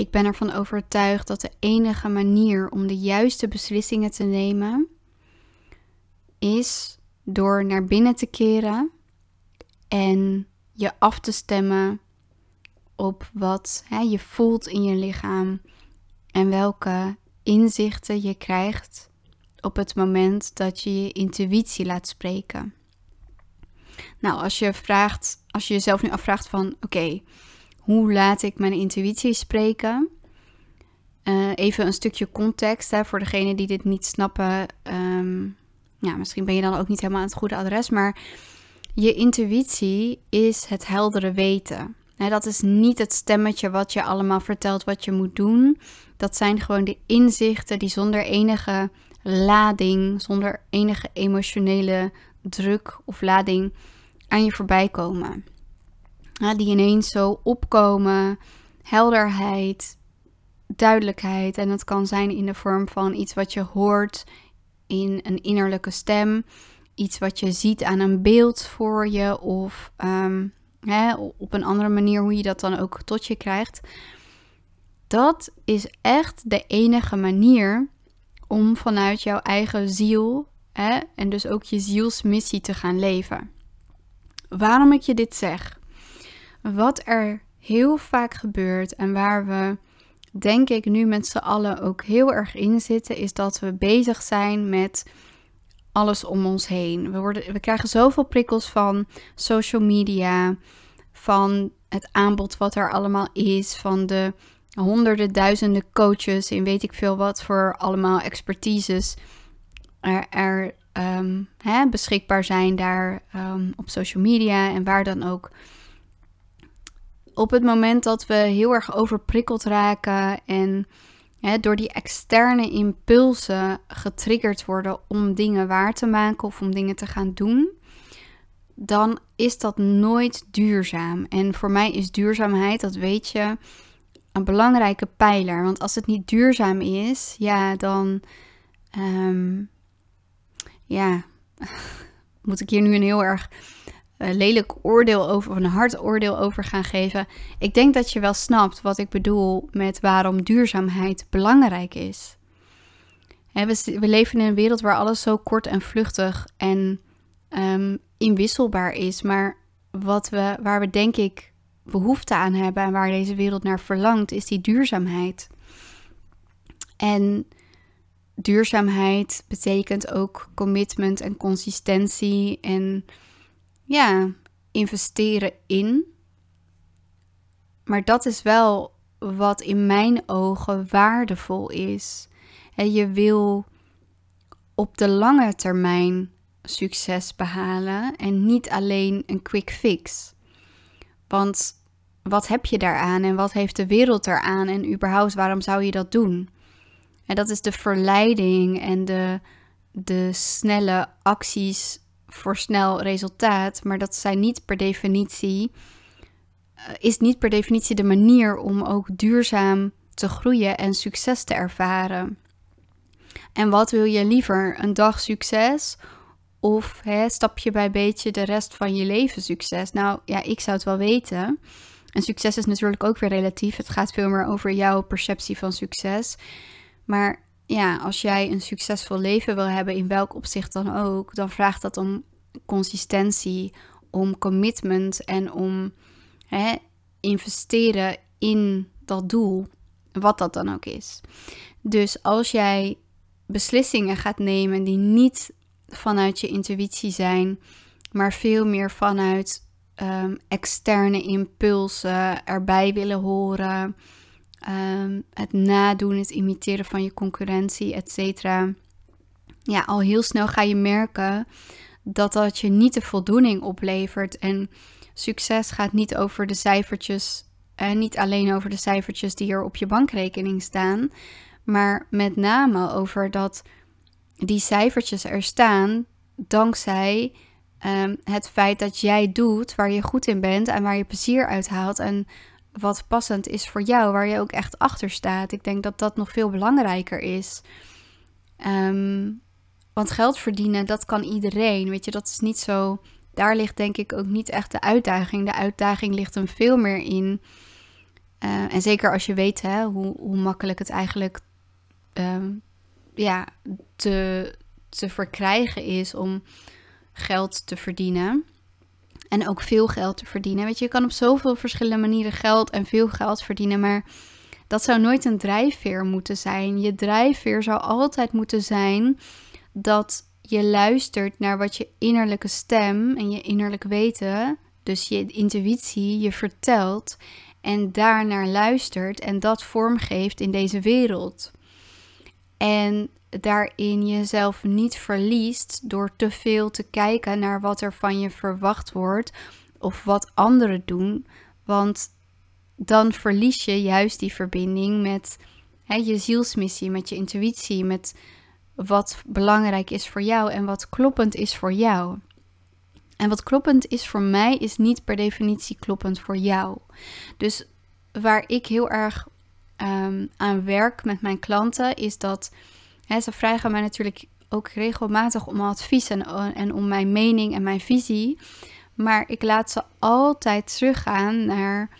ik ben ervan overtuigd dat de enige manier om de juiste beslissingen te nemen is door naar binnen te keren en je af te stemmen op wat hè, je voelt in je lichaam en welke inzichten je krijgt op het moment dat je je intuïtie laat spreken. Nou, als je vraagt, als je jezelf nu afvraagt van oké, hoe laat ik mijn intuïtie spreken? Uh, even een stukje context hè, voor degenen die dit niet snappen. Um, ja, misschien ben je dan ook niet helemaal aan het goede adres, maar je intuïtie is het heldere weten. dat is niet het stemmetje wat je allemaal vertelt wat je moet doen. Dat zijn gewoon de inzichten die zonder enige lading, zonder enige emotionele druk of lading aan je voorbij komen. Die ineens zo opkomen, helderheid, duidelijkheid. En dat kan zijn in de vorm van iets wat je hoort in een innerlijke stem. Iets wat je ziet aan een beeld voor je of ehm, hè, op een andere manier hoe je dat dan ook tot je krijgt. Dat is echt de enige manier om vanuit jouw eigen ziel hè, en dus ook je zielsmissie te gaan leven. Waarom ik je dit zeg? Wat er heel vaak gebeurt en waar we denk ik nu met z'n allen ook heel erg in zitten, is dat we bezig zijn met alles om ons heen. We, worden, we krijgen zoveel prikkels van social media, van het aanbod wat er allemaal is, van de honderden, duizenden coaches in weet ik veel wat voor allemaal expertises er, er um, hè, beschikbaar zijn daar um, op social media en waar dan ook op het moment dat we heel erg overprikkeld raken en hè, door die externe impulsen getriggerd worden om dingen waar te maken of om dingen te gaan doen, dan is dat nooit duurzaam. En voor mij is duurzaamheid, dat weet je, een belangrijke pijler. Want als het niet duurzaam is, ja, dan. Um, ja, moet ik hier nu een heel erg lelijk oordeel over, of een hard oordeel over gaan geven. Ik denk dat je wel snapt wat ik bedoel met waarom duurzaamheid belangrijk is. we, leven in een wereld waar alles zo kort en vluchtig en um, inwisselbaar is. Maar wat we, waar we denk ik behoefte aan hebben en waar deze wereld naar verlangt, is die duurzaamheid. En duurzaamheid betekent ook commitment en consistentie en ja, investeren in. Maar dat is wel wat in mijn ogen waardevol is. En je wil op de lange termijn succes behalen en niet alleen een quick fix. Want wat heb je daaraan en wat heeft de wereld eraan en überhaupt waarom zou je dat doen? En dat is de verleiding en de, de snelle acties voor snel resultaat, maar dat zijn niet per definitie, uh, is niet per definitie de manier om ook duurzaam te groeien en succes te ervaren. En wat wil je liever? Een dag succes of hè, stapje bij beetje de rest van je leven succes? Nou ja, ik zou het wel weten. En succes is natuurlijk ook weer relatief. Het gaat veel meer over jouw perceptie van succes. Maar ja, als jij een succesvol leven wil hebben, in welk opzicht dan ook, dan vraagt dat om consistentie, om commitment en om hè, investeren in dat doel, wat dat dan ook is. Dus als jij beslissingen gaat nemen die niet vanuit je intuïtie zijn, maar veel meer vanuit um, externe impulsen erbij willen horen, um, het nadoen, het imiteren van je concurrentie, etc. Ja, al heel snel ga je merken dat dat je niet de voldoening oplevert. En succes gaat niet over de cijfertjes, en niet alleen over de cijfertjes die er op je bankrekening staan, maar met name over dat die cijfertjes er staan dankzij um, het feit dat jij doet waar je goed in bent en waar je plezier uit haalt en wat passend is voor jou, waar je ook echt achter staat. Ik denk dat dat nog veel belangrijker is. Um, want geld verdienen, dat kan iedereen. Weet je, dat is niet zo. Daar ligt denk ik ook niet echt de uitdaging. De uitdaging ligt hem veel meer in Eh, en zeker als je weet hè, hoe, hoe makkelijk het eigenlijk ehm, ja, te, te verkrijgen is om geld te verdienen. En ook veel geld te verdienen. Weet je, je kan op zoveel verschillende manieren geld en veel geld verdienen. Maar dat zou nooit een drijfveer moeten zijn. Je drijfveer zou altijd moeten zijn dat je luistert naar wat je innerlijke stem en je innerlijk weten, dus je intuïtie, je vertelt en daarnaar luistert en dat vormgeeft in deze wereld. En daarin jezelf niet verliest door te veel te kijken naar wat er van je verwacht wordt of wat anderen doen. Want dan verlies je juist die verbinding met hè, je zielsmissie, met je intuïtie, met wat belangrijk is voor jou en wat kloppend is voor jou. En wat kloppend is voor mij, is niet per definitie kloppend voor jou. Dus waar ik heel erg um, aan werk met mijn klanten, is dat ze vragen mij natuurlijk ook regelmatig om advies en, en om mijn mening en mijn visie. Maar ik laat ze altijd teruggaan naar: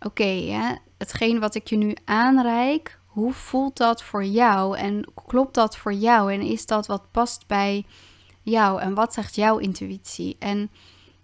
oké, hetgeen wat ik je nu aanreik, hoe voelt dat voor jou? En klopt dat voor jou? En is dat wat past bij jou? En wat zegt jouw intuïtie? En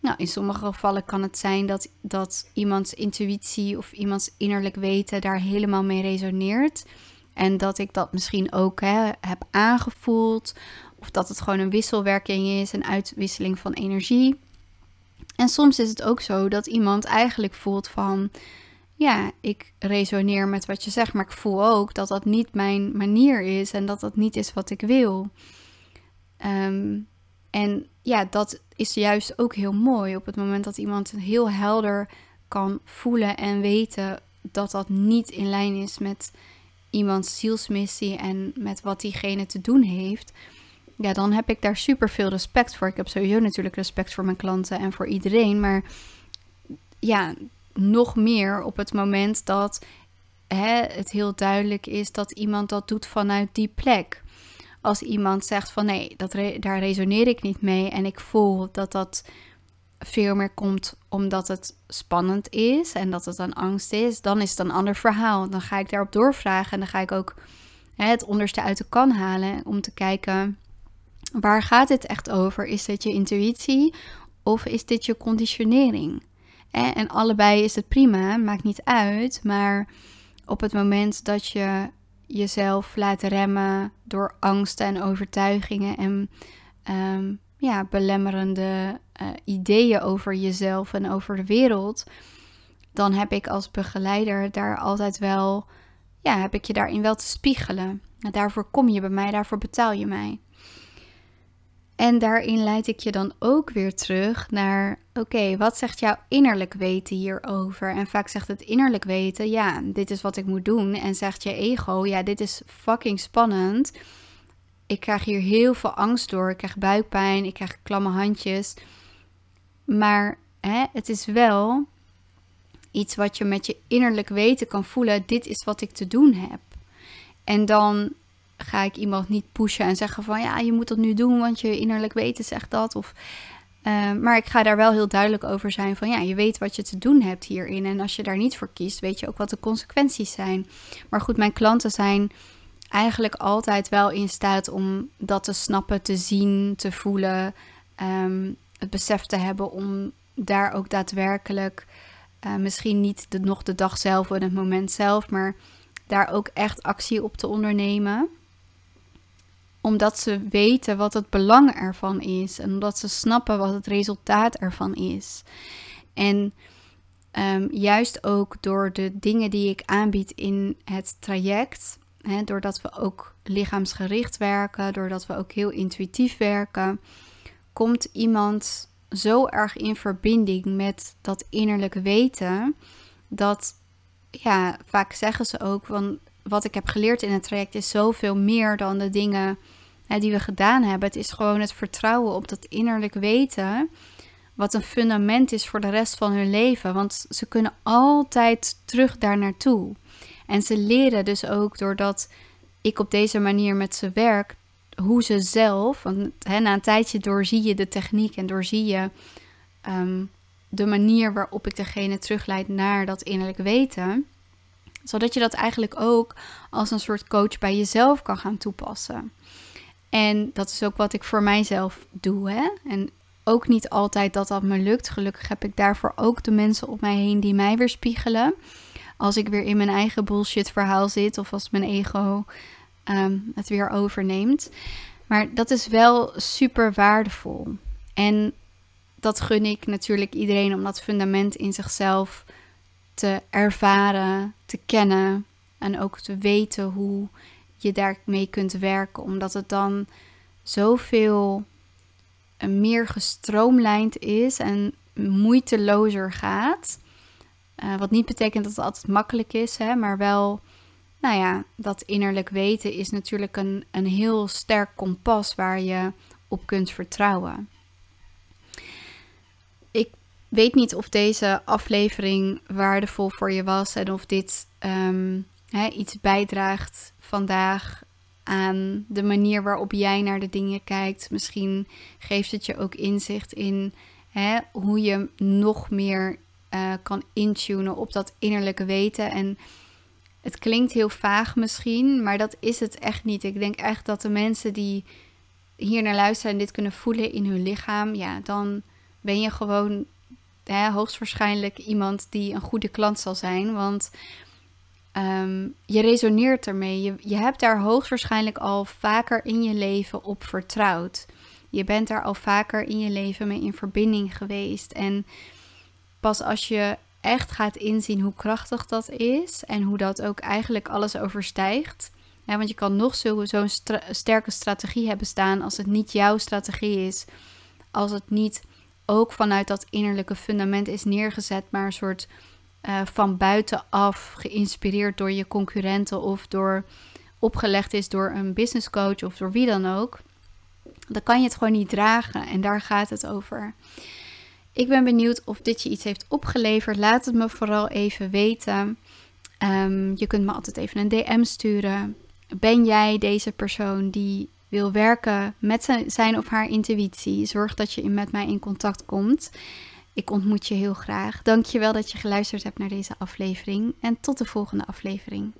nou, in sommige gevallen kan het zijn dat, dat iemands intuïtie of iemands innerlijk weten daar helemaal mee resoneert. En dat ik dat misschien ook hè, heb aangevoeld. Of dat het gewoon een wisselwerking is, een uitwisseling van energie. En soms is het ook zo dat iemand eigenlijk voelt van ja, ik resoneer met wat je zegt, maar ik voel ook dat dat niet mijn manier is en dat dat niet is wat ik wil. Ehm, en ja, dat is juist ook heel mooi op het moment dat iemand heel helder kan voelen en weten dat dat niet in lijn is met iemands zielsmissie en met wat diegene te doen heeft. Ja, dan heb ik daar super veel respect voor. Ik heb sowieso natuurlijk respect voor mijn klanten en voor iedereen. Maar ja, nog meer op het moment dat hè, het heel duidelijk is dat iemand dat doet vanuit die plek. Als iemand zegt van nee, dat daar resoneer ik niet mee en ik voel dat dat veel meer komt omdat het spannend is en dat het een angst is, dan is het een ander verhaal. Dan ga ik daarop doorvragen en dan ga ik ook hè, het onderste uit de kan halen om te kijken waar gaat dit echt over? Is dit je intuïtie of is dit je conditionering? En allebei is het prima, maakt niet uit. Maar op het moment dat je jezelf laat remmen door angsten en overtuigingen en ehm, ja, belemmerende uh, ideeën over jezelf en over de wereld, dan heb ik als begeleider daar altijd wel, ja, heb ik je daarin wel te spiegelen. daarvoor kom je bij mij, daarvoor betaal je mij. En daarin leid ik je dan ook weer terug naar: oké, wat zegt jouw innerlijk weten hierover? En vaak zegt het innerlijk weten: ja, dit is wat ik moet doen. En zegt je ego: ja, dit is fucking spannend. Ik krijg hier heel veel angst door. Ik krijg buikpijn, ik krijg klamme handjes. Maar hè, het is wel iets wat je met je innerlijk weten kan voelen: dit is wat ik te doen heb. En dan ga ik iemand niet pushen en zeggen van ja, je moet dat nu doen, want je innerlijk weten zegt dat. Of, uh, maar ik ga daar wel heel duidelijk over zijn van ja, je weet wat je te doen hebt hierin. En als je daar niet voor kiest, weet je ook wat de consequenties zijn. Maar goed, mijn klanten zijn eigenlijk altijd wel in staat om dat te snappen, te zien, te voelen. Um, het besef te hebben om daar ook daadwerkelijk, uh, misschien niet de, nog de dag zelf en het moment zelf, maar daar ook echt actie op te ondernemen omdat ze weten wat het belang ervan is. En omdat ze snappen wat het resultaat ervan is. En ehm, juist ook door de dingen die ik aanbied in het traject. Hè, doordat we ook lichaamsgericht werken, doordat we ook heel intuïtief werken, komt iemand zo erg in verbinding met dat innerlijke weten. Dat ja, vaak zeggen ze ook, van wat ik heb geleerd in het traject is zoveel meer dan de dingen die we gedaan hebben. Het is gewoon het vertrouwen op dat innerlijk weten. Wat een fundament is voor de rest van hun leven. Want ze kunnen altijd terug daar naartoe. En ze leren dus ook doordat ik op deze manier met ze werk. Hoe ze zelf, want na een tijdje doorzie je de techniek en doorzie je um, de manier waarop ik degene terugleid naar dat innerlijk weten. Zodat je dat eigenlijk ook als een soort coach bij jezelf kan gaan toepassen. En dat is ook wat ik voor mijzelf doe. Hè? En ook niet altijd dat dat me lukt. Gelukkig heb ik daarvoor ook de mensen op mij heen die mij weer spiegelen. Als ik weer in mijn eigen bullshit verhaal zit of als mijn ego ehm, het weer overneemt. Maar dat is wel super waardevol. En dat gun ik natuurlijk iedereen om dat fundament in zichzelf te ervaren, te kennen en ook te weten hoe je daarmee kunt werken, omdat het dan zoveel eh, meer gestroomlijnd is en moeitelozer gaat. Uh, wat niet betekent dat het altijd makkelijk is, hè, maar wel, nou ja, dat innerlijk weten is natuurlijk een, een heel sterk kompas waar je op kunt vertrouwen. Ik weet niet of deze aflevering waardevol voor je was en of dit um, hè, iets bijdraagt vandaag aan de manier waarop jij naar de dingen kijkt. Misschien geeft het je ook inzicht in hè, hoe je nog meer uh, kan intunen op dat innerlijke weten. En het klinkt heel vaag misschien, maar dat is het echt niet. Ik denk echt dat de mensen die hier naar luisteren en dit kunnen voelen in hun lichaam, ja, dan ben je gewoon hè, hoogstwaarschijnlijk iemand die een goede klant zal zijn. Want um, je resoneert ermee. Je, je hebt daar hoogstwaarschijnlijk al vaker in je leven op vertrouwd. Je bent daar al vaker in je leven mee in verbinding geweest. En pas als je echt gaat inzien hoe krachtig dat is en hoe dat ook eigenlijk alles overstijgt. Want je kan nog zo'n zo sterke strategie hebben staan als het niet jouw strategie is. Als het niet ook vanuit dat innerlijke fundament is neergezet, maar een soort uh, van buitenaf geïnspireerd door je concurrenten of door opgelegd is door een business coach of door wie dan ook. Dan kan je het gewoon niet dragen en daar gaat het over. Ik ben benieuwd of dit je iets heeft opgeleverd. Laat het me vooral even weten. Um, je kunt me altijd even een DM sturen. Ben jij deze persoon die wil werken met zijn of haar intuïtie? Zorg dat je met mij in contact komt. Ik ontmoet je heel graag. Dank je wel dat je geluisterd hebt naar deze aflevering en tot de volgende aflevering.